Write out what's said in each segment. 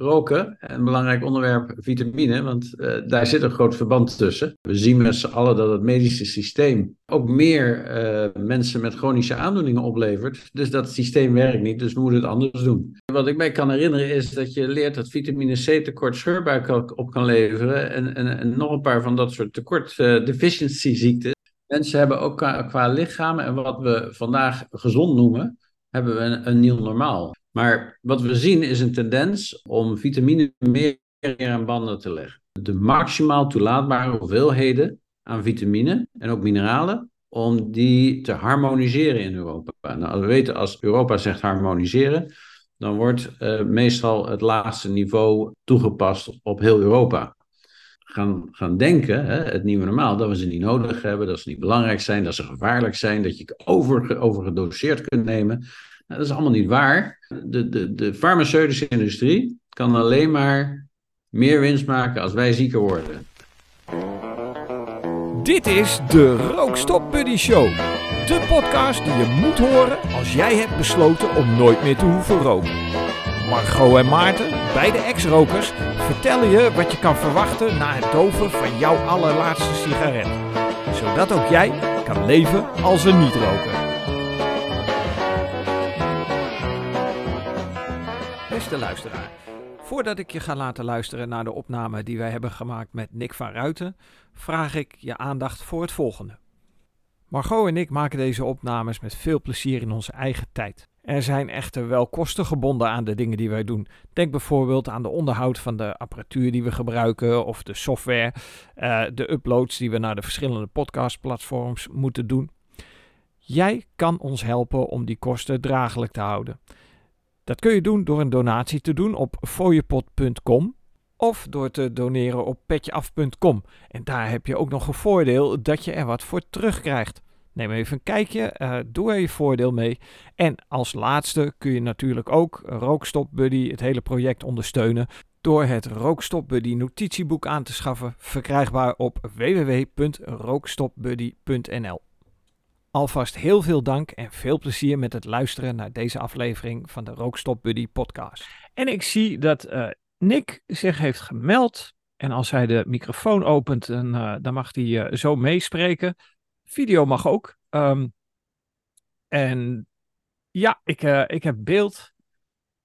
roken. Een belangrijk onderwerp vitamine, want uh, daar zit een groot verband tussen. We zien met z'n allen dat het medische systeem ook meer uh, mensen met chronische aandoeningen oplevert. Dus dat systeem werkt niet, dus we moeten het anders doen. Wat ik mij kan herinneren is dat je leert dat vitamine C tekort scheurbuik op kan leveren. En, en, en nog een paar van dat soort tekort uh, deficiency ziekten. Mensen hebben ook qua, qua lichamen en wat we vandaag gezond noemen, hebben we een, nieuw normaal. Maar wat we zien is een tendens om vitamine meer aan banden te leggen. De maximaal toelaatbare hoeveelheden aan vitamine en ook mineralen, om die te harmoniseren in Europa. Nou, we weten als Europa zegt harmoniseren, dan wordt uh, meestal het laagste niveau toegepast op heel Europa. Gaan, gaan denken, hè, het nieuwe normaal, dat we ze niet nodig hebben, dat ze niet belangrijk zijn, dat ze gevaarlijk zijn, dat je over, overgedoseerd kunt nemen. Nou, dat is allemaal niet waar. De, de, de farmaceutische industrie kan alleen maar meer winst maken als wij zieker worden. Dit is de Rookstop Buddy Show. De podcast die je moet horen als jij hebt besloten om nooit meer te hoeven roken. Margot en Maarten, beide ex-rokers, vertellen je wat je kan verwachten na het doven van jouw allerlaatste sigaret. Zodat ook jij kan leven als een niet-roker. Beste luisteraar, voordat ik je ga laten luisteren naar de opname die wij hebben gemaakt met Nick van Ruiten, vraag ik je aandacht voor het volgende. Margot en ik maken deze opnames met veel plezier in onze eigen tijd. Er zijn echter wel kosten gebonden aan de dingen die wij doen. Denk bijvoorbeeld aan de onderhoud van de apparatuur die we gebruiken of de software, uh, de uploads die we naar de verschillende podcastplatforms moeten doen. Jij kan ons helpen om die kosten draaglijk te houden. Dat kun je doen door een donatie te doen op fooiepot.com of door te doneren op petjeaf.com. En daar heb je ook nog een voordeel dat je er wat voor terugkrijgt. Neem even een kijkje, uh, doe er je voordeel mee. En als laatste kun je natuurlijk ook Rookstop Buddy, het hele project ondersteunen door het Rookstop Buddy notitieboek aan te schaffen, verkrijgbaar op www.rookstopbuddy.nl. Alvast heel veel dank en veel plezier met het luisteren naar deze aflevering van de Rookstop Buddy podcast. En ik zie dat uh, Nick zich heeft gemeld. En als hij de microfoon opent, dan, uh, dan mag hij zo meespreken. Video mag ook. Um, en ja, ik, ik heb beeld.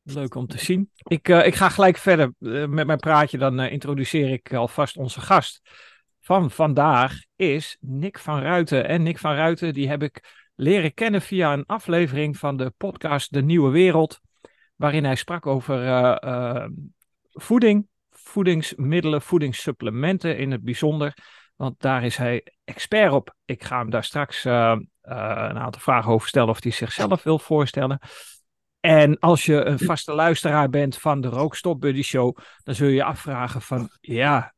Leuk om te zien. Ik, ik ga gelijk verder met mijn praatje. Dan introduceer ik alvast onze gast van vandaag is Nick van Ruiten. En Nick van Ruiten, die heb ik leren kennen via een aflevering van de podcast De Nieuwe Wereld, waarin hij sprak over voeding, voedingsmiddelen, voedingssupplementen in het bijzonder. Want daar is hij expert op. Ik ga hem daar straks uh, een aantal vragen over stellen of hij zichzelf wil voorstellen. En als je een vaste luisteraar bent van de Rookstop Buddy Show, dan zul je je afvragen van, ja,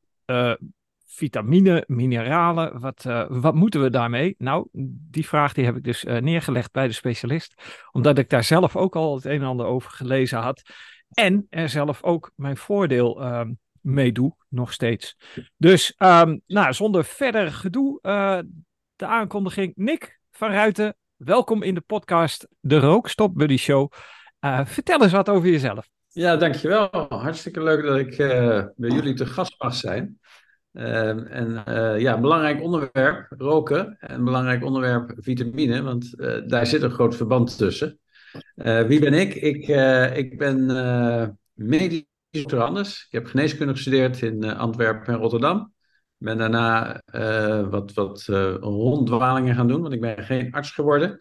vitamine, mineralen, wat, uh, wat moeten we daarmee? Nou, die vraag die heb ik dus uh, neergelegd bij de specialist, omdat ik daar zelf ook al het een en ander over gelezen had en er zelf ook mijn voordeel uh, mee doe, nog steeds. Dus, um, nou, zonder verder gedoe, uh, de aankondiging. Nick van Ruiten, welkom in de podcast De Rookstop Buddy Show. vertel eens wat over jezelf. Ja, dankjewel. Hartstikke leuk dat ik bij jullie te gast mag zijn. Uh, en uh, ja, belangrijk onderwerp, roken. En belangrijk onderwerp, vitamine, want uh, daar zit een groot verband tussen. Eh, wie ben ik? Ik, ik ben medisch doctorandus. Ik heb geneeskunde gestudeerd in Antwerpen en Rotterdam. Ik ben daarna wat, wat ronddwalingen gaan doen, want ik ben geen arts geworden.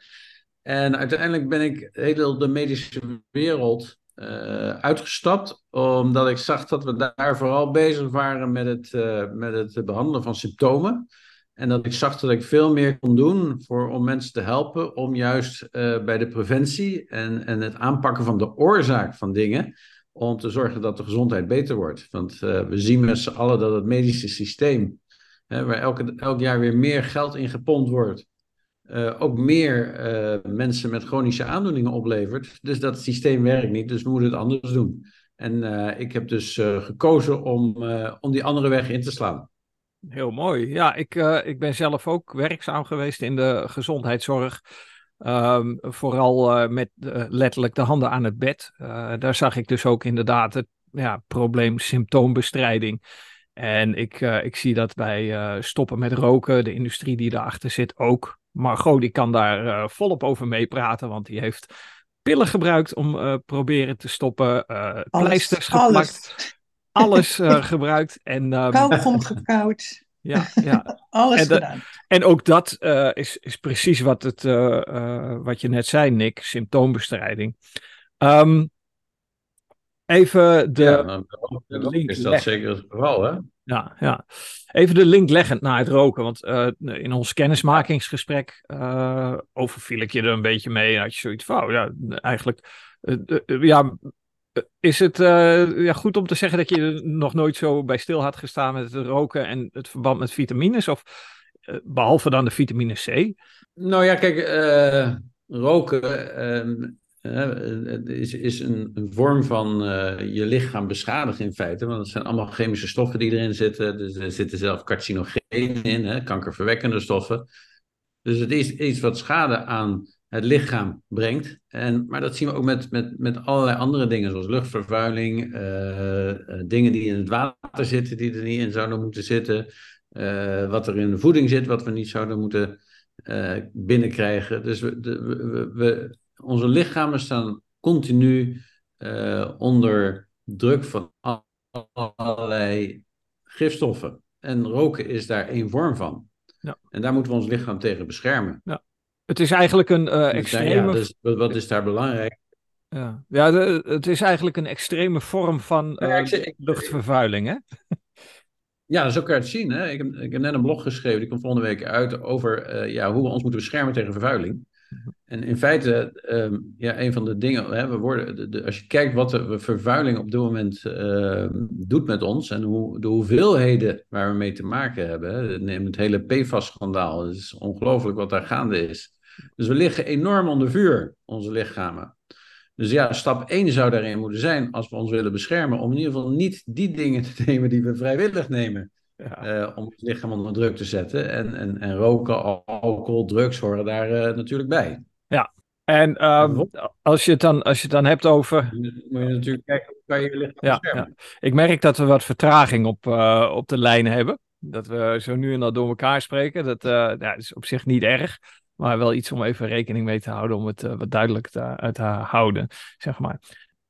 En uiteindelijk ben ik heel de medische wereld uitgestapt, omdat ik zag dat we daar vooral bezig waren met het, met het behandelen van symptomen. En dat ik zag dat ik veel meer kon doen voor, om mensen te helpen om juist bij de preventie en, en het aanpakken van de oorzaak van dingen, om te zorgen dat de gezondheid beter wordt. Want we zien met z'n allen dat het medische systeem, hè, waar elke, elk jaar weer meer geld in gepompt wordt, uh, ook meer uh, mensen met chronische aandoeningen oplevert. Dus dat systeem werkt niet, dus we moeten het anders doen. En ik heb dus gekozen om, om die andere weg in te slaan. Heel mooi. Ja, ik, ik ben zelf ook werkzaam geweest in de gezondheidszorg. Um, vooral met letterlijk de handen aan het bed. daar zag ik dus ook inderdaad het ja, probleem symptoombestrijding. En ik, ik zie dat bij stoppen met roken, de industrie die daarachter zit ook. Margot die kan daar volop over meepraten, want die heeft pillen gebruikt om proberen te stoppen, pleisters geplakt alles gebruikt. En, um, Kauwgom gekoud. Ja, ja. alles en, gedaan. En ook dat uh, is, is precies wat, het, uh, wat je net zei, Nick, symptoombestrijding. Um, even de. Ja, nou, link is dat leggen. zeker het geval, hè? Ja, ja. Even de link leggen naar het roken. Want in ons kennismakingsgesprek overviel ik je er een beetje mee. En had je zoiets van, oh, ja, eigenlijk. ja, is het uh, ja, goed om te zeggen dat je er nog nooit zo bij stil had gestaan met het roken en het verband met vitamines? Of behalve dan de vitamine C? Nou ja, kijk, uh, roken ehm, is, is een, een, vorm van je lichaam beschadigen in feite. Want het zijn allemaal chemische stoffen die erin zitten. Dus er zitten zelf carcinogenen in, hè, kankerverwekkende stoffen. Dus het is iets wat schade aan het lichaam brengt. En, maar dat zien we ook met, met, met allerlei andere dingen, zoals luchtvervuiling, dingen die in het water zitten, die er niet in zouden moeten zitten, uh, wat er in de voeding zit, wat we niet zouden moeten binnenkrijgen. Dus we, de, we, we, onze lichamen staan continu onder druk van allerlei gifstoffen. En roken is daar één vorm van. Ja. En daar moeten we ons lichaam tegen beschermen. Ja. Het is eigenlijk een uh, extreme... Ja, dus wat is daar belangrijk? Ja, ja de, het is eigenlijk een extreme vorm van uh, luchtvervuiling, hè? Ja, zo kan je het zien. Hè? Ik, heb, ik heb net een blog geschreven, die komt volgende week uit, over uh, ja, hoe we ons moeten beschermen tegen vervuiling. Mhm. En in feite, um, ja, een van de dingen, hè, we worden, de, de, als je kijkt wat de vervuiling op dit moment uh, doet met ons en hoe, de hoeveelheden waar we mee te maken hebben, hè, neem het hele PFAS-schandaal, het is ongelooflijk wat daar gaande is. Dus we liggen enorm onder vuur, onze lichamen. Dus ja, stap 1 zou daarin moeten zijn, als we ons willen beschermen, om in ieder geval niet die dingen te nemen die we vrijwillig nemen. Ja. Uh, om het lichaam onder druk te zetten. En, en, en roken, alcohol, drugs horen daar uh, natuurlijk bij. Ja, en um, als, je het dan, als je het dan hebt over. Moet je natuurlijk kijken hoe kan je je lichaam ja, beschermen. Ja. Ik merk dat we wat vertraging op, uh, op de lijn hebben. Dat we zo nu en dan door elkaar spreken. Dat, ja, is op zich niet erg. Maar wel iets om even rekening mee te houden, om het uh, wat duidelijk te, te, houden, zeg maar.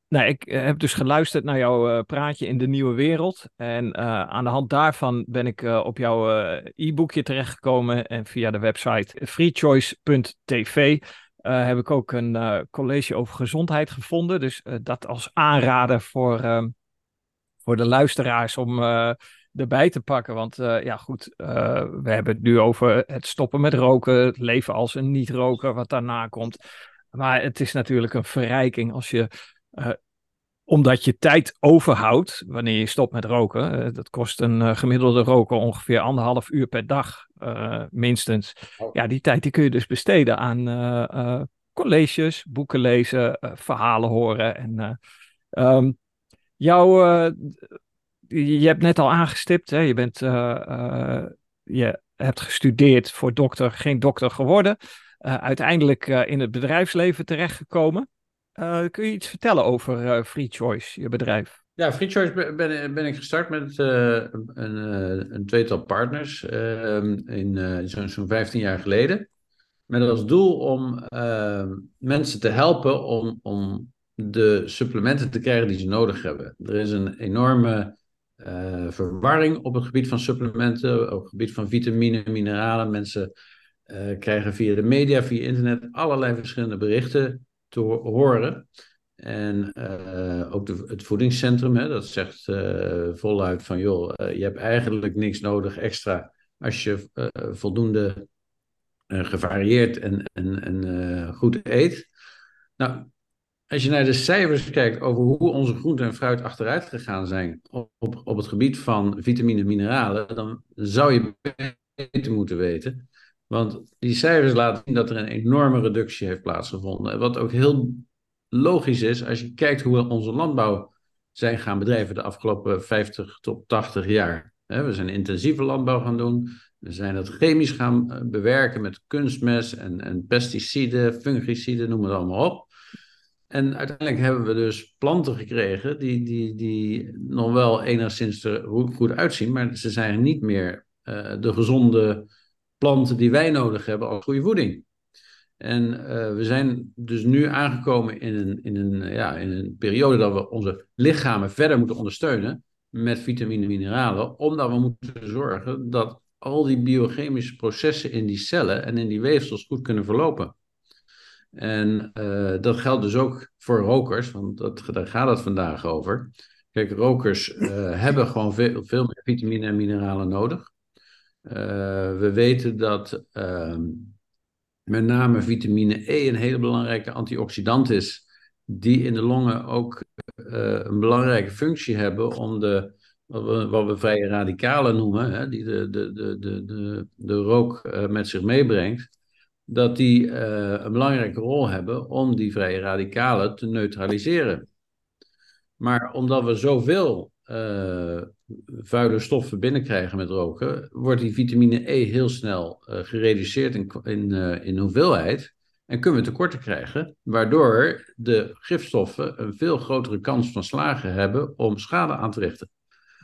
Nou, ik eh, heb dus geluisterd naar jouw praatje in de nieuwe wereld. En aan de hand daarvan ben ik op jouw e-boekje terechtgekomen. En via de website freechoice.tv heb ik ook een college over gezondheid gevonden. Dus dat als aanrader voor, voor de luisteraars om erbij te pakken. Want uh, ja, goed, uh, we hebben het nu over het stoppen met roken, het leven als een niet-roker, wat daarna komt. Maar het is natuurlijk een verrijking als je, uh, omdat je tijd overhoudt wanneer je stopt met roken. dat kost een gemiddelde roker ongeveer anderhalf uur per dag, minstens. Oh. Ja, die tijd die kun je dus besteden aan colleges, boeken lezen, verhalen horen. En um, jouw je hebt net al aangestipt, hè, je, bent, uh, uh, je hebt gestudeerd voor dokter, geen dokter geworden. Uh, uiteindelijk in het bedrijfsleven terechtgekomen. kun je iets vertellen over Free Choice, je bedrijf? Ja, Free Choice ben, ben ik gestart met een, een, tweetal partners in zo'n zo 15 jaar geleden. Met als doel om mensen te helpen om, om de supplementen te krijgen die ze nodig hebben. Er is een enorme uh, verwarring op het gebied van supplementen, op het gebied van vitamine, mineralen. Mensen uh, krijgen via de media, via internet allerlei verschillende berichten te ho horen. En uh, ook de, het voedingscentrum, hè, dat zegt voluit van joh, je hebt eigenlijk niks nodig extra als je voldoende gevarieerd en, en, en goed eet. Nou, als je naar de cijfers kijkt over hoe onze groente en fruit achteruit gegaan zijn op, op, het gebied van vitamine en mineralen, dan zou je beter moeten weten. Want die cijfers laten zien dat er een enorme reductie heeft plaatsgevonden. Wat ook heel logisch is als je kijkt hoe we onze landbouw zijn gaan bedrijven de afgelopen 50 tot 80 jaar. We zijn intensieve landbouw gaan doen. We zijn dat chemisch gaan eh, bewerken met kunstmest en, en pesticiden, fungiciden, noem het allemaal op. En uiteindelijk hebben we dus planten gekregen die, die, die nog wel enigszins er goed uitzien, maar ze zijn niet meer uh, de gezonde planten die wij nodig hebben als goede voeding. En uh, we zijn dus nu aangekomen in een, in, een, ja, in een periode dat we onze lichamen verder moeten ondersteunen met vitamine en mineralen, omdat we moeten zorgen dat al die biochemische processen in die cellen en in die weefsels goed kunnen verlopen. En uh, dat geldt dus ook voor rokers, want dat, daar gaat het vandaag over. Kijk, rokers uh, hebben gewoon veel, veel meer vitamine en mineralen nodig. Uh, we weten dat ehm, met name vitamine E een hele belangrijke antioxidant is, die in de longen ook een belangrijke functie hebben om de, wat we, wat we vrije radicalen noemen, hè, die de, de, de, de, de, de rook met zich meebrengt, dat die uh, een belangrijke rol hebben om die vrije radicalen te neutraliseren. Maar omdat we zoveel uh, vuile stoffen binnenkrijgen met roken, wordt die vitamine E heel snel uh, gereduceerd in, in, in hoeveelheid. En kunnen we tekorten krijgen, waardoor de gifstoffen een veel grotere kans van slagen hebben om schade aan te richten.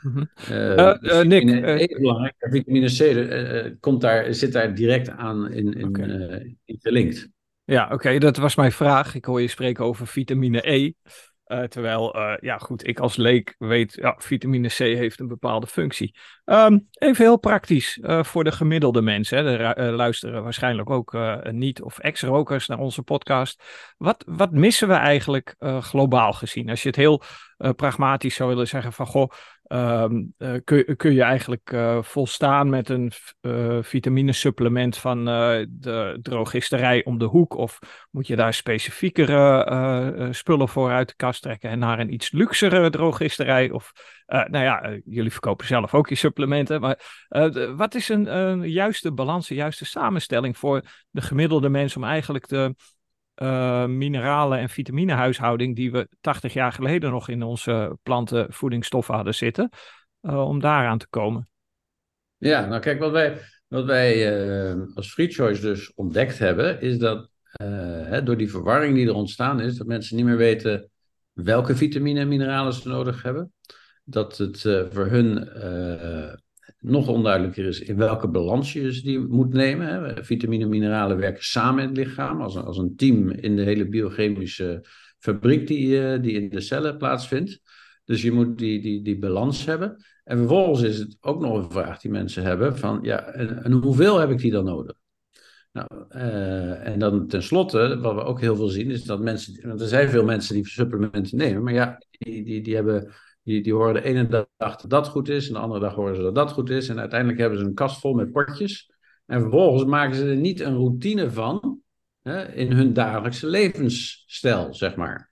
Uh, uh, uh, Nick, E belangrijk, vitamine C komt daar, zit daar direct aan in, in, okay. in gelinkt. Ja, oké, dat was mijn vraag. Ik hoor je spreken over vitamine E. Uh, terwijl, uh, ja goed, ik als leek weet, ja, vitamine C heeft een bepaalde functie. Um, even heel praktisch uh, voor de gemiddelde mensen. Hè. Er luisteren waarschijnlijk ook niet- of ex-rokers naar onze podcast. Wat, wat missen we eigenlijk globaal gezien? Als je het heel pragmatisch zou willen zeggen van, goh, Um, uh, kun, je eigenlijk uh, volstaan met een uh, vitaminesupplement van de drogisterij om de hoek? Of moet je daar specifiekere spullen voor uit de kast trekken en naar een iets luxere drogisterij? Of, nou ja, jullie verkopen zelf ook je supplementen. Maar wat is een, een juiste balans, een juiste samenstelling voor de gemiddelde mens om eigenlijk de uh, mineralen- en vitaminehuishouding die we 80 jaar geleden nog in onze plantenvoedingsstoffen hadden zitten, uh, om daaraan te komen. Ja, nou kijk, wat wij, wat wij uh, als Free Choice dus ontdekt hebben, is dat hè, door die verwarring die er ontstaan is, dat mensen niet meer weten welke vitamine en mineralen ze nodig hebben. Dat het voor hun nog onduidelijker is in welke balans je dus die moet nemen. Hè. Vitamine en mineralen werken samen in het lichaam als een, als een team in de hele biochemische fabriek die, uh, die in de cellen plaatsvindt. Dus je moet die, die, die balans hebben. En vervolgens is het ook nog een vraag die mensen hebben van ja, en, hoeveel heb ik die dan nodig? Nou, uh, en dan tenslotte, wat we ook heel veel zien, is dat mensen, want er zijn veel mensen die supplementen nemen, maar ja, die, die, die hebben die, die horen de ene dag dat dat goed is, en de andere dag horen ze dat dat goed is. En uiteindelijk hebben ze een kast vol met potjes. En vervolgens maken ze er niet een routine van hè, in hun dagelijkse levensstijl, zeg maar.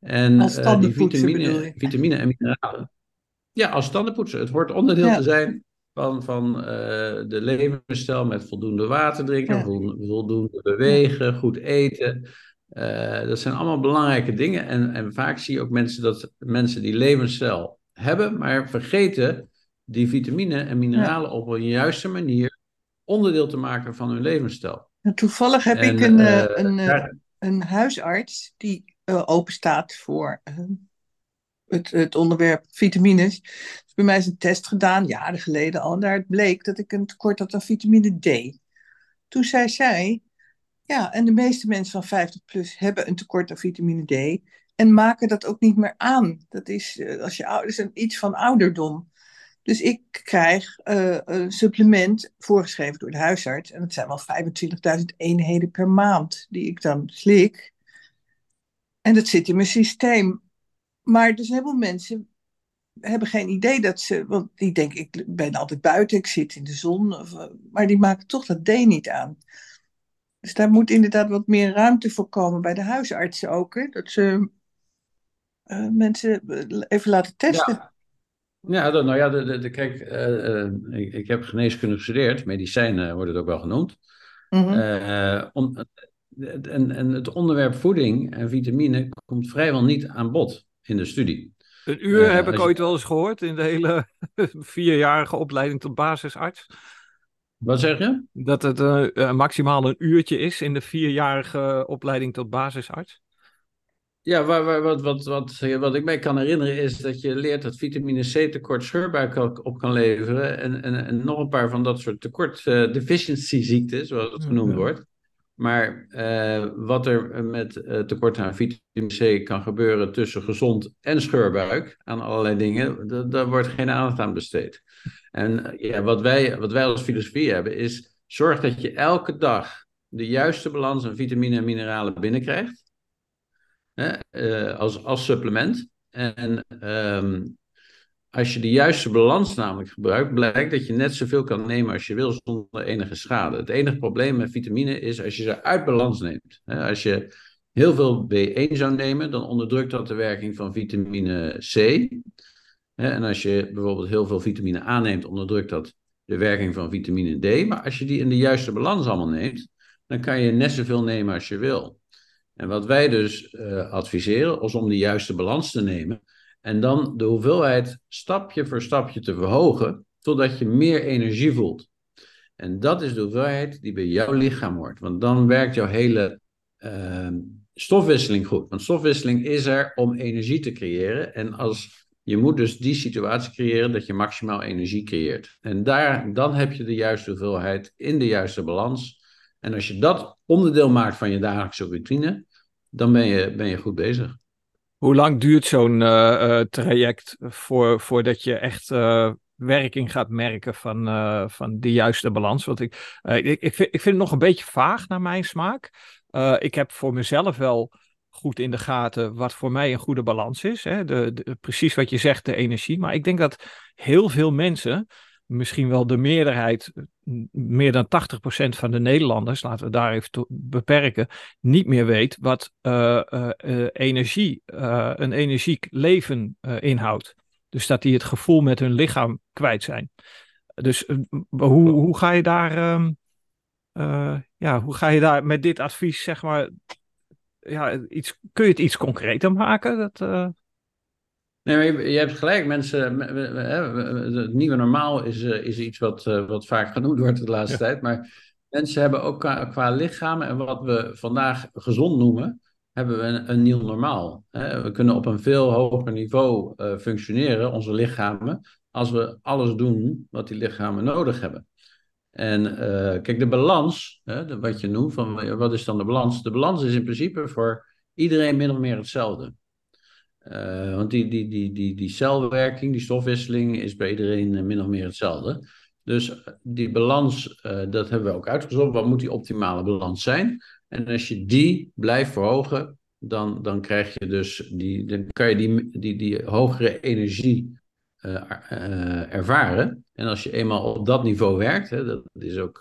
En uh, die vitamine, vitamine en mineralen. Ja, als tandenpoetsen. Het hoort onderdeel ja. te zijn van, van uh, de levensstijl met voldoende water drinken, ja. voldoende bewegen, goed eten. Uh, dat zijn allemaal belangrijke dingen. En, en vaak zie je ook mensen dat mensen die levensstijl hebben, maar vergeten die vitamine en mineralen ja. op een juiste manier onderdeel te maken van hun levensstijl. En toevallig heb en, ik een, uh, een, daar... een huisarts die uh, open staat voor het, het onderwerp vitamines. Dus bij mij is een test gedaan, jaren geleden al. En daar bleek dat ik een tekort had aan vitamine D. Toen zei zij, ja, en de meeste mensen van 50 plus hebben een tekort aan vitamine D en maken dat ook niet meer aan. Dat is, uh, als je ouder, is een, iets van ouderdom. Dus ik krijg uh, een supplement voorgeschreven door de huisarts. En dat zijn wel 25.000 eenheden per maand die ik dan slik. En dat zit in mijn systeem. Maar dus heel veel mensen hebben geen idee dat ze. Want die denken, ik ben altijd buiten, ik zit in de zon. Of, maar die maken toch dat D niet aan. Dus daar moet inderdaad wat meer ruimte voor komen bij de huisartsen ook. Hè? Dat ze uh, mensen even laten testen. Ja. Ja, nou ja, de, de, de kijk, uh, uh, ik, ik, heb geneeskunde gestudeerd, medicijnen wordt het ook wel genoemd. Mm -hmm. om, en, en het onderwerp voeding en vitamine komt vrijwel niet aan bod in de studie. Een uur heb ik je... ooit wel eens gehoord in de hele vierjarige opleiding tot basisarts. Wat zeg je? Dat het uh, maximaal een uurtje is in de vierjarige opleiding tot basisarts. Ja, wat, wat, wat, wat, wat ik mij kan herinneren is dat je leert dat vitamine C tekort scheurbuik op kan leveren. En, en, en nog een paar van dat soort tekort uh, deficiency ziektes, zoals het genoemd wordt. Maar uh, wat er met uh, tekort aan vitamine C kan gebeuren tussen gezond en scheurbuik, aan allerlei dingen, daar wordt geen aandacht aan besteed. En ja, wat, wij, wat wij als filosofie hebben is, zorg dat je elke dag de juiste balans aan vitamine en mineralen binnenkrijgt uh, als, als supplement. En um, als je de juiste balans namelijk gebruikt, blijkt dat je net zoveel kan nemen als je wil zonder enige schade. Het enige probleem met vitamine is als je ze uit balans neemt. Als je heel veel B1 zou nemen, dan onderdrukt dat de werking van vitamine C. En als je bijvoorbeeld heel veel vitamine A neemt, onderdrukt dat de werking van vitamine D. Maar als je die in de juiste balans allemaal neemt, dan kan je net zoveel nemen als je wil. En wat wij dus uh, adviseren, is om de juiste balans te nemen. En dan de hoeveelheid stapje voor stapje te verhogen, totdat je meer energie voelt. En dat is de hoeveelheid die bij jouw lichaam hoort. Want dan werkt jouw hele uh, stofwisseling goed. Want stofwisseling is er om energie te creëren. En als, je moet dus die situatie creëren dat je maximaal energie creëert. En daar, dan heb je de juiste hoeveelheid in de juiste balans. En als je dat onderdeel maakt van je dagelijkse routine, dan ben je, ben je goed bezig. Hoe lang duurt zo'n uh, traject voor, voordat je echt uh, werking gaat merken van, uh, van die juiste balans? Want ik, ik, ik, vind, ik vind het nog een beetje vaag naar mijn smaak. ik heb voor mezelf wel goed in de gaten wat voor mij een goede balans is. Hè? De, precies wat je zegt, de energie. Maar ik denk dat heel veel mensen misschien wel de meerderheid, meer dan 80% van de Nederlanders, laten we daar even beperken, niet meer weet wat uh, uh, energie, een energiek leven inhoudt. Dus dat die het gevoel met hun lichaam kwijt zijn. Dus hoe, hoe ga je daar, ehm, ja, hoe ga je daar met dit advies, zeg maar, ja, iets, kun je het iets concreter maken? Dat, Nee, je, je, hebt gelijk. Mensen, het nieuwe normaal is, eh, is iets wat, eh, wat vaak genoemd wordt de laatste tijd. Maar mensen hebben ook qua, qua lichaam en wat we vandaag gezond noemen, hebben we een, een nieuw normaal. We kunnen op een veel hoger niveau uh, functioneren, onze lichamen, als we alles doen wat die lichamen nodig hebben. En uh, kijk, de balans, hè, wat je noemt, van wat is dan de balans? De balans is in principe voor iedereen min of meer hetzelfde. Uh, want die, die, die, die, die celwerking, die stofwisseling is bij iedereen uh, min of meer hetzelfde. Dus uh, die balans, dat hebben we ook uitgezocht. Wat moet die optimale balans zijn? En als je die blijft verhogen, dan, dan krijg je dus die, dan kan je die, die, die hogere energie ervaren. En als je eenmaal op dat niveau werkt, hè, dat is ook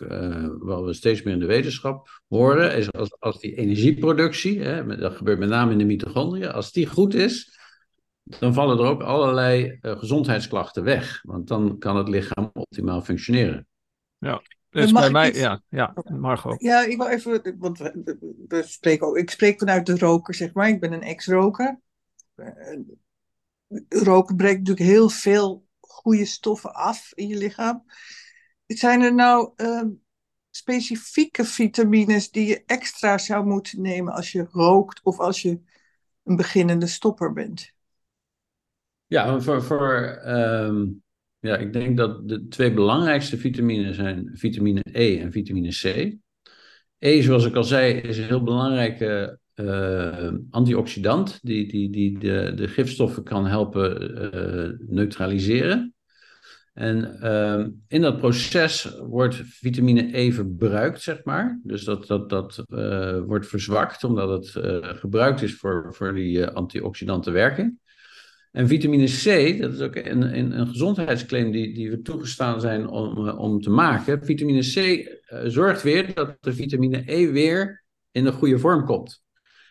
wat we steeds meer in de wetenschap horen, is als, als die energieproductie, hè, dat gebeurt met name in de mitochondriën, als die goed is, dan vallen er ook allerlei uh, gezondheidsklachten weg. Want dan kan het lichaam optimaal functioneren. Ja, dus bij mij, ja, ja, Margot. Ja, ik wil even, want we, spreken ook, ik spreek vanuit de roker, zeg maar. Ik ben een ex-roker. Roken breekt natuurlijk heel veel goede stoffen af in je lichaam. Zijn er nou uh, specifieke vitamines die je extra zou moeten nemen als je rookt of als je een beginnende stopper bent? Ja, voor, voor um, ja, ik denk dat de twee belangrijkste vitaminen zijn vitamine E en vitamine C. E, zoals ik al zei, is een heel belangrijke uh, antioxidant die, die, die de, de gifstoffen kan helpen uh, neutraliseren. En uh, in dat proces wordt vitamine E verbruikt, zeg maar. Dus dat, dat, dat wordt verzwakt, omdat het gebruikt is voor, voor die antioxidantenwerking. En vitamine C, dat is ook een, een, een gezondheidsclaim die, die we toegestaan zijn om, eh, om te maken. Vitamine C zorgt weer dat de vitamine E weer in de goede vorm komt.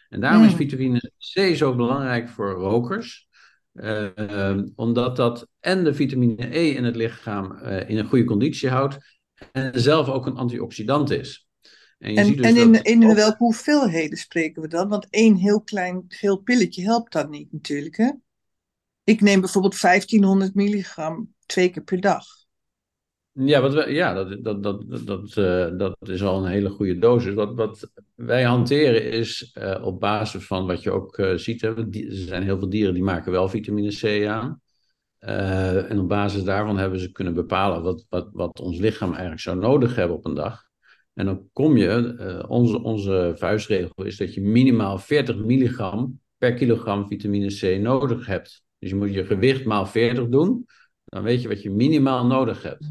En daarom is vitamine C zo belangrijk voor rokers. Uh, omdat dat en de vitamine E in het lichaam in een goede conditie houdt. En zelf ook een antioxidant is. En, je en, ziet dus en in, in welke hoeveelheden spreken we dan? Want één heel klein geel pilletje helpt dat niet natuurlijk, hè? Ik neem bijvoorbeeld 1500 milligram twee keer per dag. Ja, wat we, ja dat, dat, dat, dat, uh, dat is al een hele goede dosis. Wat, wat wij hanteren is uh, op basis van wat je ook uh, ziet. Hè, er zijn heel veel dieren die maken wel vitamine C aan. en op basis daarvan hebben ze kunnen bepalen wat, wat, wat ons lichaam eigenlijk zou nodig hebben op een dag. En dan kom je, onze, onze vuistregel is dat je minimaal 40 milligram per kilogram vitamine C nodig hebt. Dus je moet je gewicht maal 40 doen. Dan weet je wat je minimaal nodig hebt.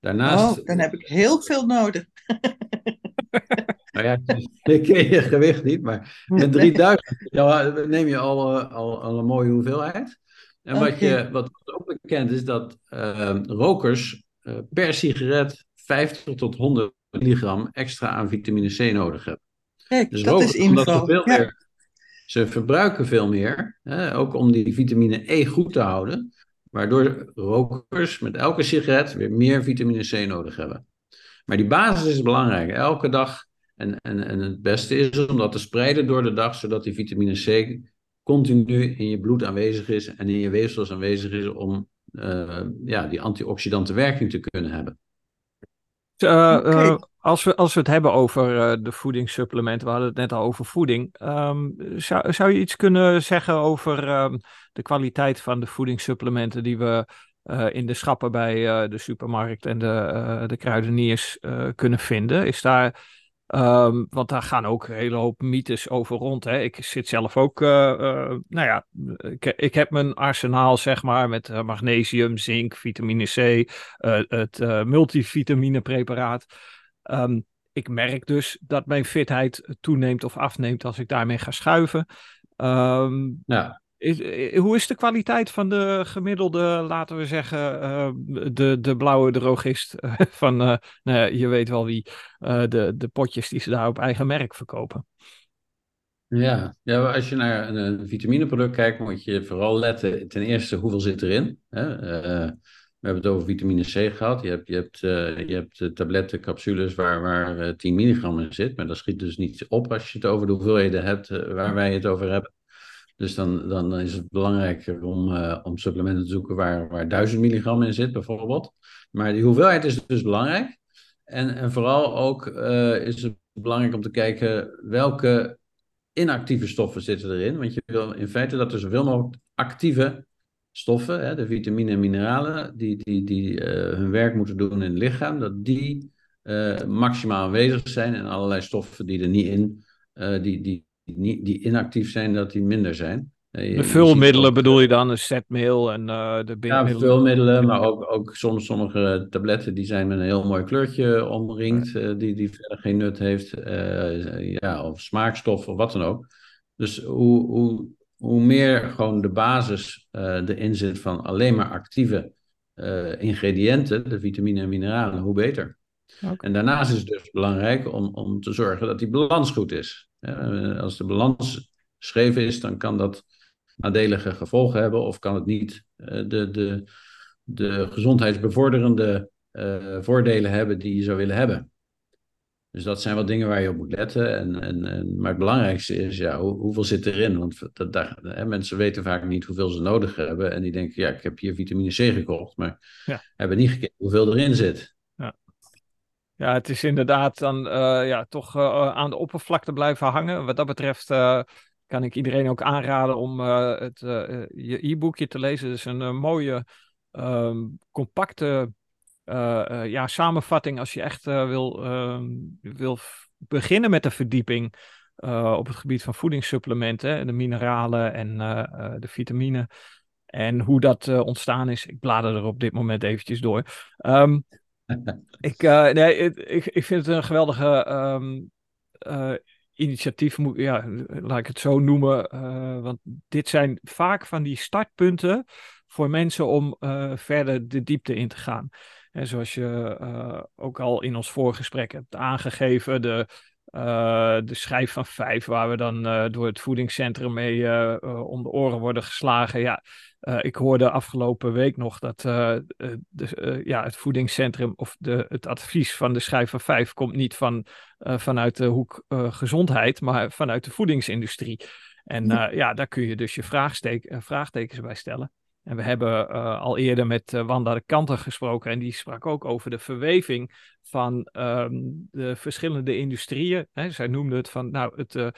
Daarnaast... Oh, dan heb ik heel veel nodig. nou ja, ik ken je gewicht niet, maar met 3000 ja, neem je al, eh, al, al, een mooie hoeveelheid. En wat, je, wat ook bekend is, dat uh, rokers uh, per sigaret 50 tot 100 milligram extra aan vitamine C nodig hebben. Kijk, dus dat rokers, is info. Ze, veel ja. meer, ze verbruiken veel meer, hè, ook om die vitamine E goed te houden. Waardoor rokers met elke sigaret weer meer vitamine C nodig hebben. Maar die basis is belangrijk. Elke dag. En, en, en het beste is om dat te spreiden door de dag, zodat die vitamine C continu in je bloed aanwezig is en in je weefsels aanwezig is om uh, ja, die antioxidante werking te kunnen hebben. Uh, als, we, als we het hebben over de voedingssupplementen, we hadden het net al over voeding. Um, zou, zou je iets kunnen zeggen over um, de kwaliteit van de voedingssupplementen die we in de schappen bij de supermarkt en de, de kruideniers kunnen vinden? Is daar Um, want daar gaan ook een hele hoop mythes over rond. Hè. Ik zit zelf ook, uh, uh, nou ja, ik, ik, heb mijn arsenaal zeg maar met uh, magnesium, zink, vitamine C, het multivitamine preparaat. Um, ik merk dus dat mijn fitheid toeneemt of afneemt als ik daarmee ga schuiven. Um, ja. Eh, hoe is de kwaliteit van de gemiddelde, laten we zeggen, uh, de, de blauwe drogist van, uh, nou je weet wel wie, de, de potjes die ze daar op eigen merk verkopen? Ja, ja als je naar een, een vitamineproduct kijkt, moet je vooral letten, ten eerste, hoeveel zit erin? Hè? we hebben het over vitamine C gehad. Je hebt, je hebt, je hebt tabletten, capsules waar, waar 10 milligram in zit, maar dat schiet dus niet op als je het over de hoeveelheden hebt waar wij het over hebben. Dus dan, dan is het belangrijker om, uh, om supplementen te zoeken waar, waar 1000 milligram in zit, bijvoorbeeld. Maar die hoeveelheid is dus belangrijk. En, en vooral ook uh, is het belangrijk om te kijken welke inactieve stoffen zitten erin. Want je wil in feite dat er zoveel mogelijk actieve stoffen, hè, de vitamine en mineralen, die, die, die uh, hun werk moeten doen in het lichaam, dat die maximaal aanwezig zijn. En allerlei stoffen die er niet in, die, die, die, die inactief zijn, dat die minder zijn. Eh, de vulmiddelen bedoel je dan, de setmeel en uh, de binnenmiddelen? Ja, vulmiddelen, maar ook, ook soms sommige tabletten die zijn met een heel mooi kleurtje omringd, uh, die, die verder geen nut heeft, uh, ja, of smaakstof of wat dan ook. Dus hoe, hoe, hoe meer gewoon de basis erin zit van alleen maar actieve ingrediënten, de vitamine en mineralen, hoe beter. Okay. En daarnaast is het dus belangrijk om, om te zorgen dat die balans goed is. Uh, als de balans scheef is, dan kan dat nadelige gevolgen hebben of kan het niet uh, de, de, de gezondheidsbevorderende uh, voordelen hebben die je zou willen hebben. Dus dat zijn wel dingen waar je op moet letten. En, en, en, maar het belangrijkste is, ja, hoe, hoeveel zit erin? Want dat, dat, hè, mensen weten vaak niet hoeveel ze nodig hebben. En die denken, ja, ik heb hier vitamine C gekocht, maar ja. hebben niet gekeken hoeveel erin zit. Ja, het is inderdaad dan uh, ja, toch uh, aan de oppervlakte blijven hangen. Wat dat betreft kan ik iedereen ook aanraden om het, je e-boekje te lezen. Het is een mooie, um, compacte ja, samenvatting als je echt wil, um, wil beginnen met de verdieping op het gebied van voedingssupplementen, de mineralen en de vitamine. En hoe dat ontstaan is. Ik blader er op dit moment eventjes door. Um, ik, uh, nee, ik, ik vind het een geweldige um, uh, initiatief, ja, laat ik het zo noemen. Uh, want dit zijn vaak van die startpunten voor mensen om verder de diepte in te gaan. En zoals je ook al in ons voorgesprek hebt aangegeven, de, de schijf van vijf, waar we dan door het voedingscentrum mee om de oren worden geslagen. Ja, uh, ik hoorde afgelopen week nog dat uh, de, uh, ja, het voedingscentrum of de, het advies van de schijf van 5 komt niet van, vanuit de hoek gezondheid, maar vanuit de voedingsindustrie. En ja. ja, daar kun je dus je vraagtekens bij stellen. En we hebben al eerder met Wanda de Kanter gesproken en die sprak ook over de verweving van ehm, de verschillende industrieën. Hè. Zij noemde het van, nou, het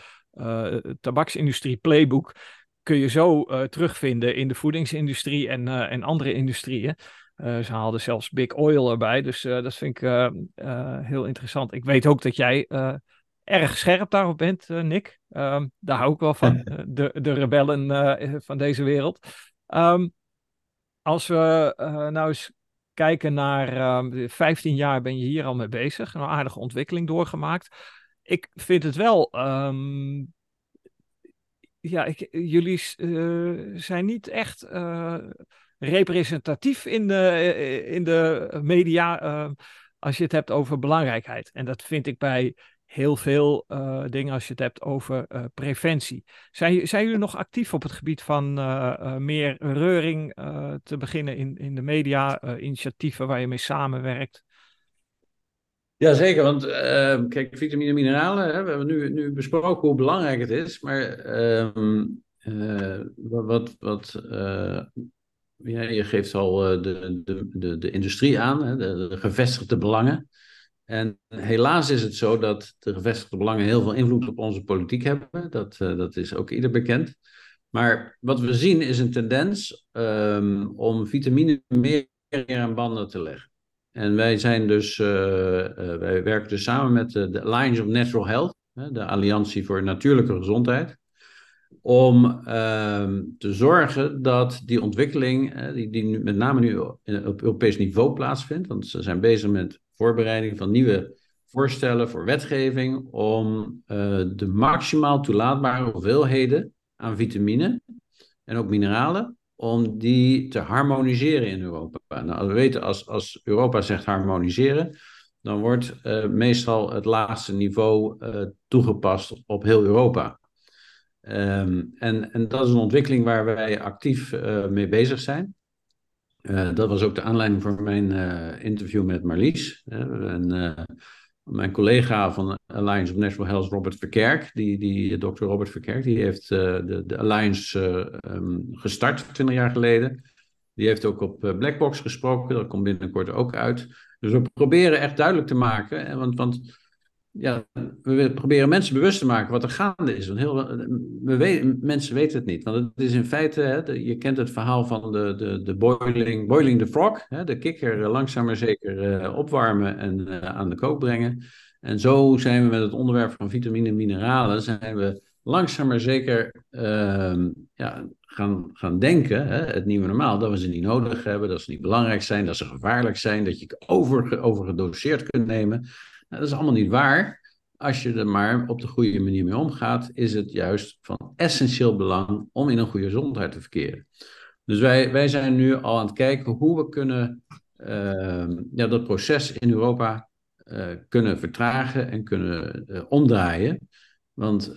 tabaksindustrie playbook kun je zo terugvinden in de voedingsindustrie en, en andere industrieën. Uh, ze haalden zelfs Big Oil erbij, dus dat vind ik heel interessant. Ik weet ook dat jij erg scherp daarop bent, Nick. Um, daar hou ik wel van, eh, de, de rebellen van deze wereld. Um, als we nou eens kijken naar um, ehm, 15 jaar ben je hier al mee bezig, een aardige ontwikkeling doorgemaakt. Ik vind het wel, ja, jullie zijn niet echt representatief in de, in de media als je het hebt over belangrijkheid. En dat vind ik bij heel veel dingen als je het hebt over preventie. Zijn, zijn jullie nog actief op het gebied van meer reuring te beginnen in, in de media, initiatieven waar je mee samenwerkt? Jazeker, want kijk, vitamine en mineralen, hè, we hebben nu, nu besproken hoe belangrijk het is, maar ehm, wat, wat ja, je geeft al de, de, de, de industrie aan, hè, de, de gevestigde belangen. En helaas is het zo dat de gevestigde belangen heel veel invloed op onze politiek hebben. Dat, uh, dat is ook ieder bekend. Maar wat we zien is een tendens um, om vitamine meer aan banden te leggen. En wij zijn dus, uh, uh, wij werken dus samen met de, de Alliance of Natural Health, de Alliantie voor Natuurlijke Gezondheid, om ehm, te zorgen dat die ontwikkeling, die, die met name nu op Europees niveau plaatsvindt, want ze zijn bezig met voorbereiding van nieuwe voorstellen voor wetgeving om de maximaal toelaatbare hoeveelheden aan vitamine en ook mineralen, om die te harmoniseren in Europa. Nou, we weten als, als Europa zegt harmoniseren, dan wordt uh, meestal het laagste niveau uh, toegepast op heel Europa. Um, en, en dat is een ontwikkeling waar wij actief mee bezig zijn. Dat was ook de aanleiding voor mijn interview met Marlies. en, mijn collega van Alliance of Natural Health, Robert Verkerk, die, die dokter Robert Verkerk, die heeft de, de Alliance um, gestart 20 jaar geleden. Die heeft ook op Blackbox gesproken, dat komt binnenkort ook uit. Dus we proberen echt duidelijk te maken, want, want ja, we proberen mensen bewust te maken wat er gaande is. Want heel, we weten, mensen weten het niet. Want het is in feite, hè, je kent het verhaal van de, de, de boiling, boiling the frog. Hè, de kikker langzaam maar zeker uh, opwarmen en aan de kook brengen. En zo zijn we met het onderwerp van vitamine en mineralen, zijn we langzaam maar zeker uh, ja, gaan, gaan denken, hè, het nieuwe normaal, dat we ze niet nodig hebben, dat ze niet belangrijk zijn, dat ze gevaarlijk zijn, dat je over, overgedoseerd kunt nemen. Nou, dat is allemaal niet waar. Als je er maar op de goede manier mee omgaat, is het juist van essentieel belang om in een goede gezondheid te verkeren. Dus wij, wij zijn nu al aan het kijken hoe we kunnen uh, ja, dat proces in Europa uh, kunnen vertragen en kunnen uh, omdraaien. Want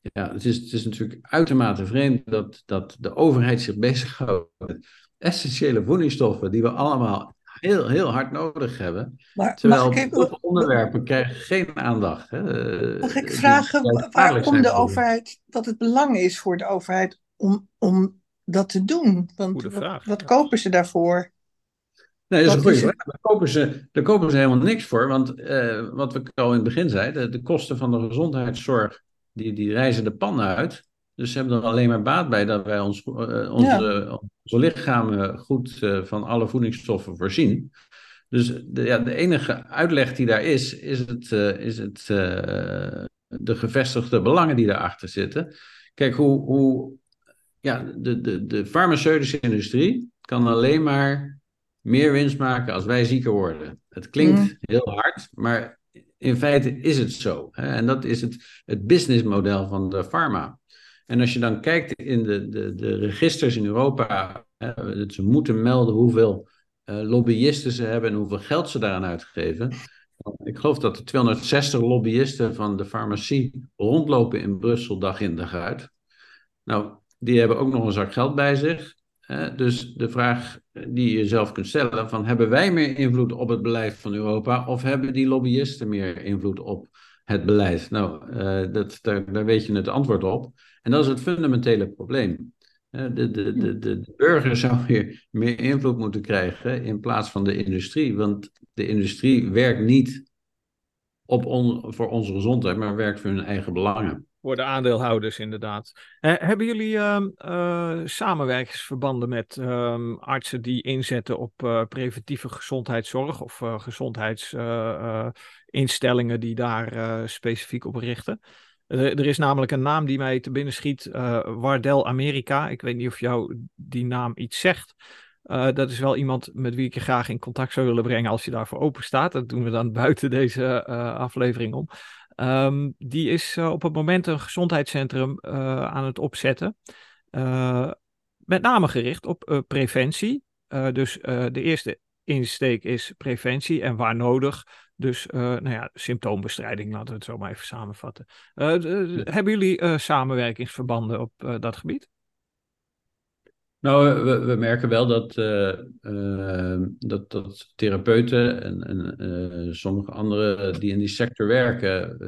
ja, het, is, het is natuurlijk uitermate vreemd dat, dat de overheid zich bezighoudt met essentiële voedingsstoffen die we allemaal heel, heel hard nodig hebben. Maar, terwijl even... onderwerpen krijgen geen aandacht. Hè. Mag ik vragen waarom de overheid, dat het belang is voor de overheid om, om dat te doen? Want wat, wat, kopen ze daarvoor? Nee, dat is een goede vraag. Daar kopen, ze, daar kopen ze helemaal niks voor. Want uh, wat we al in het begin zeiden, de, de kosten van de gezondheidszorg, die, die reizen de pan uit. Dus ze hebben er alleen maar baat bij dat wij ons, uh, onze, onze lichamen goed uh, van alle voedingsstoffen voorzien. Dus de, ja, de enige uitleg die daar is, is, het, uh, is het, de gevestigde belangen die daarachter zitten. Kijk, hoe, hoe ja, de, de, de farmaceutische industrie kan alleen maar meer winst maken als wij zieker worden. Het klinkt mm. heel hard, maar in feite is het zo. Hè? En dat is het, het businessmodel van de pharma. En als je dan kijkt in de, de, de registers in Europa, hè, ze moeten melden hoeveel uh, lobbyisten ze hebben en hoeveel geld ze daaraan uitgeven. Ik geloof dat er 260 lobbyisten van de farmacie rondlopen in Brussel dag in dag uit. Nou, die hebben ook nog een zak geld bij zich. Dus de vraag die je zelf kunt stellen: van, hebben wij meer invloed op het beleid van Europa of hebben die lobbyisten meer invloed op het beleid? Nou, uh, dat, daar weet je het antwoord op. En dat is het fundamentele probleem. De, de, de, de, burger zou weer meer invloed moeten krijgen in plaats van de industrie. Want de industrie werkt niet op on, voor onze gezondheid, maar werkt voor hun eigen belangen. Voor de aandeelhouders, inderdaad. Eh, hebben jullie uh, samenwerkingsverbanden met ehm, artsen die inzetten op uh, preventieve gezondheidszorg of uh, gezondheidsinstellingen die daar specifiek op richten? Er is namelijk een naam die mij te binnen schiet, Wardel Amerika. Ik weet niet of jou die naam iets zegt. dat is wel iemand met wie ik je graag in contact zou willen brengen als je daarvoor open staat. Dat doen we dan buiten deze aflevering om. Um, die is uh, op het moment een gezondheidscentrum uh, aan het opzetten. Uh, met name gericht op preventie. dus de eerste insteek is preventie en waar nodig. Dus nou ja, symptoombestrijding, laten we het zo maar even samenvatten. Hebben jullie samenwerkingsverbanden op dat gebied? Nou, we, we, merken wel dat, uh, dat, dat therapeuten en, en sommige anderen die in die sector werken,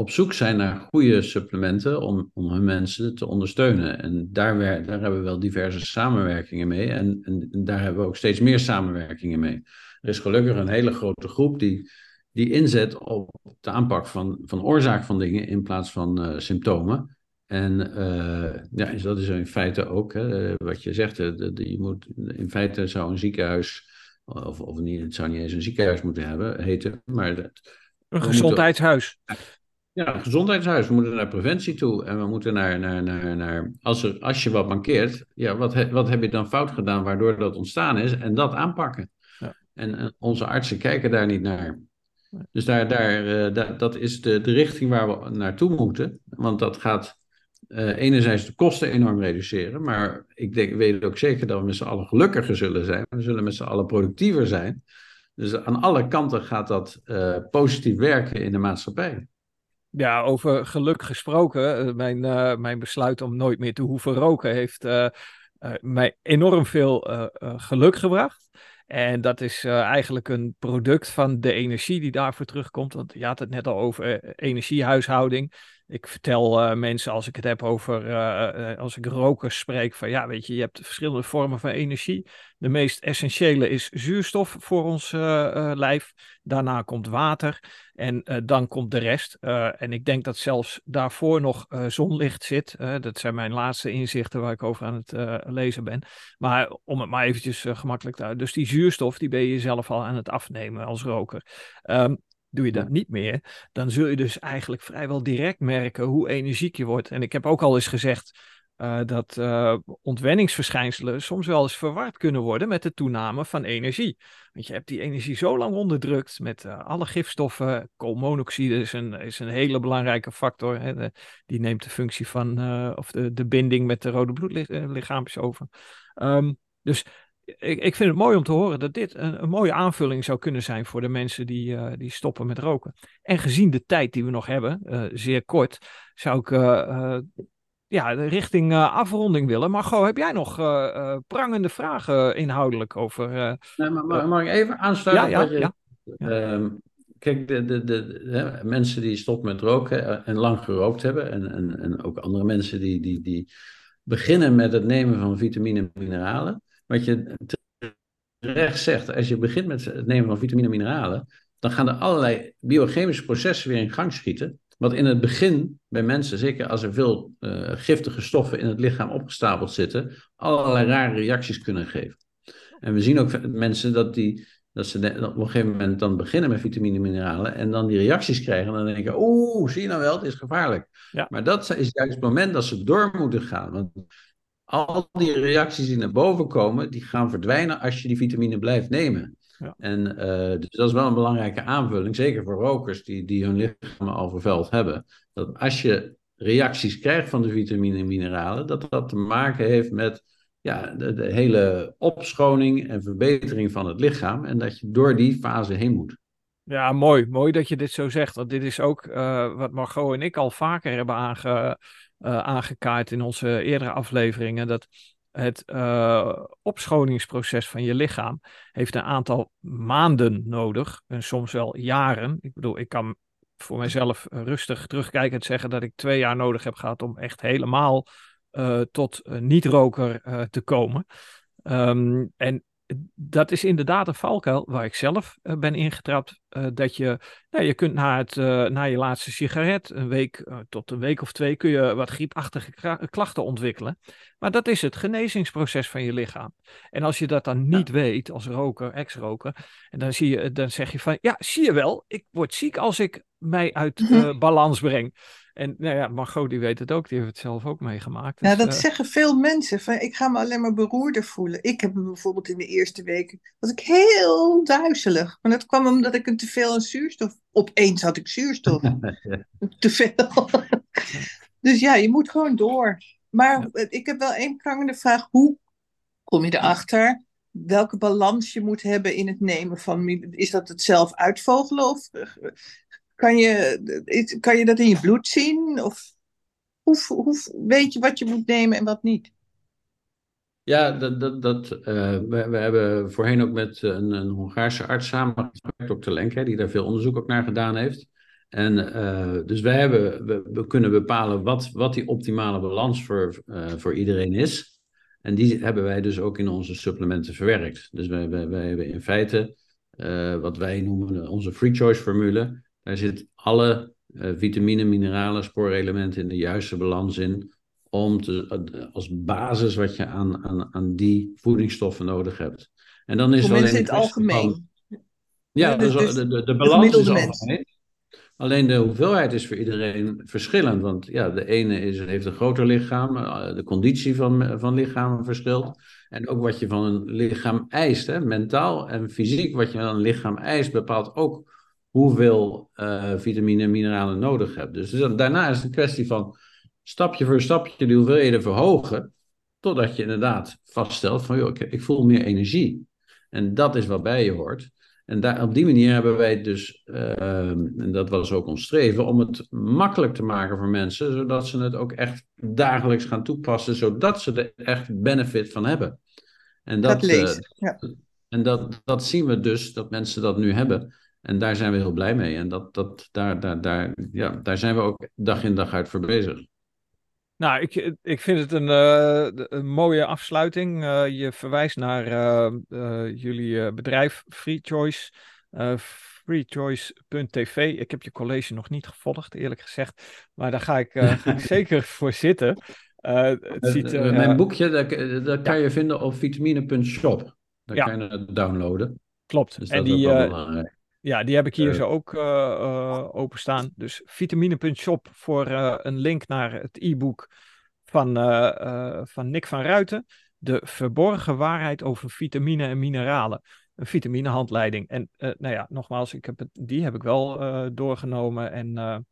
op zoek zijn naar goede supplementen om, om hun mensen te ondersteunen. En daar, daar hebben we wel diverse samenwerkingen mee. En, en, en, daar hebben we ook steeds meer samenwerkingen mee. Er is gelukkig een hele grote groep die, die inzet op de aanpak van, van oorzaak van dingen in plaats van symptomen. En uh, ja, dat is in feite ook hè, wat je zegt. De, de, je moet, in feite zou een ziekenhuis, of, of niet, het zou niet eens een ziekenhuis moeten hebben, heten, maar... Dat, een gezondheidshuis. ja, een gezondheidshuis. We moeten naar preventie toe en we moeten naar, naar, naar, naar als, er, als je wat mankeert, ja, wat, wat heb je dan fout gedaan waardoor dat ontstaan is en dat aanpakken. En, onze artsen kijken daar niet naar. Dus daar, daar, uh, daar, dat is de, de richting waar we naartoe moeten, want dat gaat uh, enerzijds de kosten enorm reduceren, maar ik denk, weet ook zeker dat we met z'n allen gelukkiger zullen zijn. We zullen met z'n allen productiever zijn. Dus aan alle kanten gaat dat uh, positief werken in de maatschappij. Ja, over geluk gesproken. Eh, mijn, mijn besluit om nooit meer te hoeven roken heeft mij enorm veel geluk gebracht. En dat is eigenlijk een product van de energie die daarvoor terugkomt. Want je had het net al over energiehuishouding ik vertel uh, mensen als ik het heb over, uh, als ik rokers spreek, van ja, weet je, je hebt verschillende vormen van energie. De meest essentiële is zuurstof voor ons lijf. Daarna komt water en dan komt de rest. en ik denk dat zelfs daarvoor nog zonlicht zit. dat zijn mijn laatste inzichten waar ik over aan het lezen ben. Maar om het maar eventjes gemakkelijk te Dus die zuurstof, die ben je zelf al aan het afnemen als roker. Um, Doe je dat niet meer, dan zul je dus eigenlijk vrijwel direct merken hoe energiek je wordt. En ik heb ook al eens gezegd uh, dat uh, ontwenningsverschijnselen soms wel eens verward kunnen worden met de toename van energie. Want je hebt die energie zo lang onderdrukt met uh, alle gifstoffen. Koolmonoxide is een, is een hele belangrijke factor. Hè? De, die neemt de functie van, of de, de binding met de rode bloedlichaampjes over. Um, dus ik, ik vind het mooi om te horen dat dit een, een mooie aanvulling zou kunnen zijn voor de mensen die, uh, die stoppen met roken. En gezien de tijd die we nog hebben, uh, zeer kort, zou ik uh, ja, richting afronding willen. Maar goh, heb jij nog prangende vragen inhoudelijk over? nee, maar, mag ik even aansluiten? Ja, ja, je, ja. Um, kijk, de, de, de, de, mensen die stoppen met roken en lang gerookt hebben, en, en, en ook andere mensen die, die, die beginnen met het nemen van vitamine en mineralen wat je terecht zegt, als je begint met het nemen van vitamine en mineralen, dan gaan er allerlei biochemische processen weer in gang schieten. Wat in het begin bij mensen, zeker als er veel uh, giftige stoffen in het lichaam opgestapeld zitten, allerlei rare reacties kunnen geven. En we zien ook mensen dat, die, dat ze op een gegeven moment dan beginnen met vitamine en mineralen en dan die reacties krijgen en dan denken, oeh, zie je nou wel, het is gevaarlijk. Ja. Maar dat is juist het moment dat ze door moeten gaan. Want al die reacties die naar boven komen, die gaan verdwijnen als je die vitamine blijft nemen. Ja. En uh, dus dat is wel een belangrijke aanvulling, zeker voor rokers die, die hun lichaam al vervuild hebben. Dat als je reacties krijgt van de vitamine en mineralen, dat dat te maken heeft met ja, de, de hele opschoning en verbetering van het lichaam. En dat je door die fase heen moet. Ja, mooi. Mooi dat je dit zo zegt. Want dit is ook uh, wat Margot en ik al vaker hebben aange, uh, aangekaart in onze eerdere afleveringen. Dat het uh, opschoningsproces van je lichaam heeft een aantal maanden nodig. En soms wel jaren. Ik bedoel, ik kan voor mijzelf rustig terugkijken en zeggen dat ik twee jaar nodig heb gehad om echt helemaal tot niet-roker te komen. Ehm, en dat is inderdaad een valkuil waar ik zelf uh, ben ingetrapt. Uh, dat je, nou, je kunt na, het, uh, na je laatste sigaret, een week tot een week of twee, kun je wat griepachtige klachten ontwikkelen. Maar dat is het genezingsproces van je lichaam. En als je dat dan niet ja. weet als roker, ex-roker, en dan, zie je, dan zeg je van, ja, zie je wel, ik word ziek als ik mij uit balans breng. En nou ja, Margot die weet het ook, die heeft het zelf ook meegemaakt. Dus, ja, dat uh... zeggen veel mensen. Van, ik ga me alleen maar beroerder voelen. Ik heb me bijvoorbeeld in de eerste weken, was ik heel duizelig. Maar dat kwam omdat ik een te veel aan zuurstof, opeens had ik zuurstof. te veel. dus ja, je moet gewoon door. Maar ja. ik heb wel één prangende vraag. Hoe kom je erachter welke balans je moet hebben in het nemen van... Is dat het zelf uitvogelen of kan je, kan je dat in je bloed zien? Of hoe, hoe weet je wat je moet nemen en wat niet? Ja, dat, dat, dat, uh, we, we, hebben voorheen ook met een, een Hongaarse arts samengewerkt, dokter Lenke, die daar veel onderzoek ook naar gedaan heeft. En uh, dus wij hebben, we, we, kunnen bepalen wat, wat die optimale balans voor, uh, voor iedereen is. En die hebben wij dus ook in onze supplementen verwerkt. Dus wij, wij, wij hebben in feite wat wij noemen onze free choice formule. Daar zit alle uh, vitamine, mineralen, spoorelementen in de juiste balans in. Om te, uh, als basis wat je aan, aan, aan die voedingsstoffen nodig hebt. En dan is Voor alleen in het algemeen. Van, ja, dus, dus de, de, de balans is algemeen. Alleen de hoeveelheid is voor iedereen verschillend. Want ja, de ene is, heeft een groter lichaam, de conditie van, van lichamen verschilt. En ook wat je van een lichaam eist, hè, mentaal en fysiek, wat je van een lichaam eist, bepaalt ook hoeveel uh, vitamine en mineralen nodig hebt. Dus, daarna is het een kwestie van stapje voor stapje die hoeveelheden verhogen, totdat je inderdaad vaststelt van, joh, ik, ik voel meer energie. En dat is wat bij je hoort. En daar, op die manier hebben wij dus, uh, en dat was ook ons streven, om het makkelijk te maken voor mensen, zodat ze het ook echt dagelijks gaan toepassen, zodat ze er echt benefit van hebben. En dat, dat uh, ja. En dat, dat zien we dus, dat mensen dat nu hebben. En daar zijn we heel blij mee. En dat, dat, daar, daar, daar, ja, daar zijn we ook dag in dag uit voor bezig. Nou, ik, ik vind het een, uh, een mooie afsluiting. Uh, je verwijst naar uh, jullie bedrijf Free Choice, freechoice.tv. Ik heb je college nog niet gevolgd, eerlijk gezegd. Maar daar ga ik, ga ik zeker voor zitten. het ziet, mijn boekje, dat, dat kan je vinden op vitamine.shop. Daar ja. kan je het downloaden. Klopt. Dus en die, ja, die heb ik hier zo ook uh, uh, openstaan. Dus vitamine.shop voor een link naar het e-book van, van Nick van Ruiten. De verborgen waarheid over vitamine en mineralen. Een vitaminehandleiding. En nou ja, nogmaals, ik heb het, die heb ik wel doorgenomen. En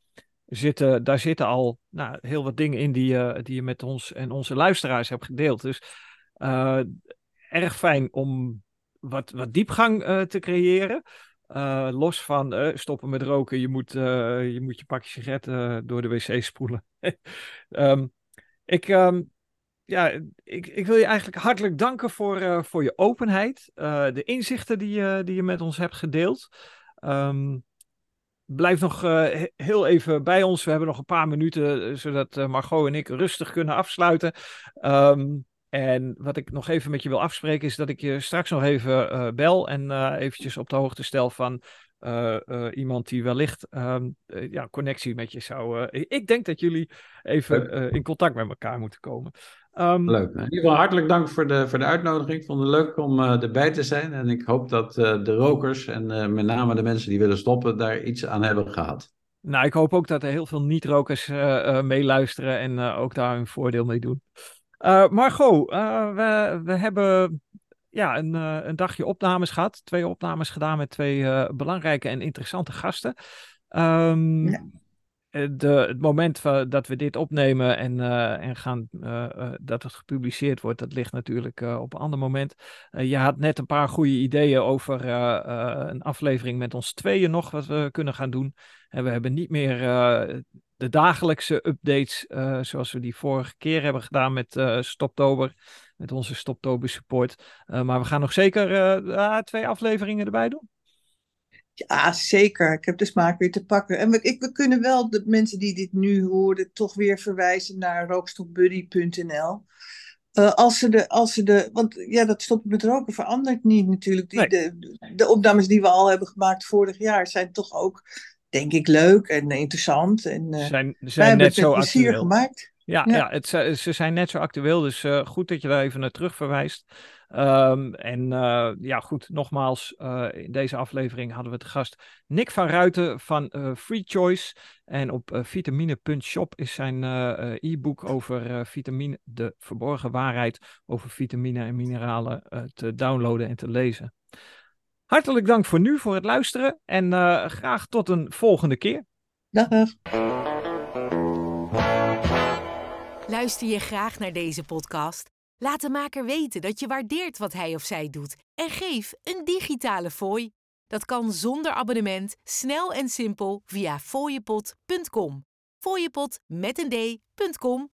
zitten, daar zitten al nou, heel wat dingen in die, die je met ons en onze luisteraars hebt gedeeld. Dus erg fijn om wat, wat diepgang te creëren. Uh, los van uh, stoppen met roken, je moet, uh, je, moet je pakje sigaretten door de wc spoelen. um, ik, um, ja, ik, ik wil je eigenlijk hartelijk danken voor, voor je openheid, de inzichten die, je die je met ons hebt gedeeld. Um, blijf nog heel even bij ons. We hebben nog een paar minuten, zodat Margot en ik rustig kunnen afsluiten. En wat ik nog even met je wil afspreken is dat ik je straks nog even uh, bel en uh, eventjes op de hoogte stel van uh, iemand die wellicht um, ja, connectie met je zou. ik denk dat jullie even in contact met elkaar moeten komen. Um, leuk. In ieder geval hartelijk dank voor de, voor de uitnodiging. Ik vond het leuk om erbij te zijn. En ik hoop dat de rokers en met name de mensen die willen stoppen daar iets aan hebben gehad. Nou, ik hoop ook dat er heel veel niet-rokers meeluisteren en ook daar hun voordeel mee doen. Uh, Margot, uh, we, we hebben ja, een, uh, een dagje opnames gehad. Twee opnames gedaan met twee belangrijke en interessante gasten. Um, ja. de, het moment dat we dit opnemen en, en gaan, dat het gepubliceerd wordt, dat ligt natuurlijk op een ander moment. je had net een paar goede ideeën over een aflevering met ons tweeën nog, wat we kunnen gaan doen. En we hebben niet meer de dagelijkse updates, uh, zoals we die vorige keer hebben gedaan met uh, Stoptober, met onze Stoptober support. Uh, maar we gaan nog zeker twee afleveringen erbij doen. Ja, zeker. Ik heb de smaak weer te pakken. En we, ik, we kunnen wel de mensen die dit nu horen toch weer verwijzen naar rookstopbuddy.nl. Uh, als, ze de, als ze de, want ja, dat stoppen met roken verandert niet natuurlijk. Die, de, de opnames die we al hebben gemaakt vorig jaar zijn toch ook, denk ik, leuk en interessant. En uh, zijn, zijn net zo actueel. gemaakt. Ja, ja. ja het, ze zijn net zo actueel, dus uh, goed dat je daar even naar terug verwijst. Um, en uh, ja, goed, nogmaals, uh, in deze aflevering hadden we te gast Nick van Ruiten van Free Choice. En op vitamine.shop is zijn e-book over vitamine, de verborgen waarheid over vitamine en mineralen te downloaden en te lezen. Hartelijk dank voor nu, voor het luisteren. En graag tot een volgende keer. Dag. Luister je graag naar deze podcast? Laat de maker weten dat je waardeert wat hij of zij doet en geef een digitale fooi. Dat kan zonder abonnement, snel en simpel via fooiepot.com. Fooiepot met een d.com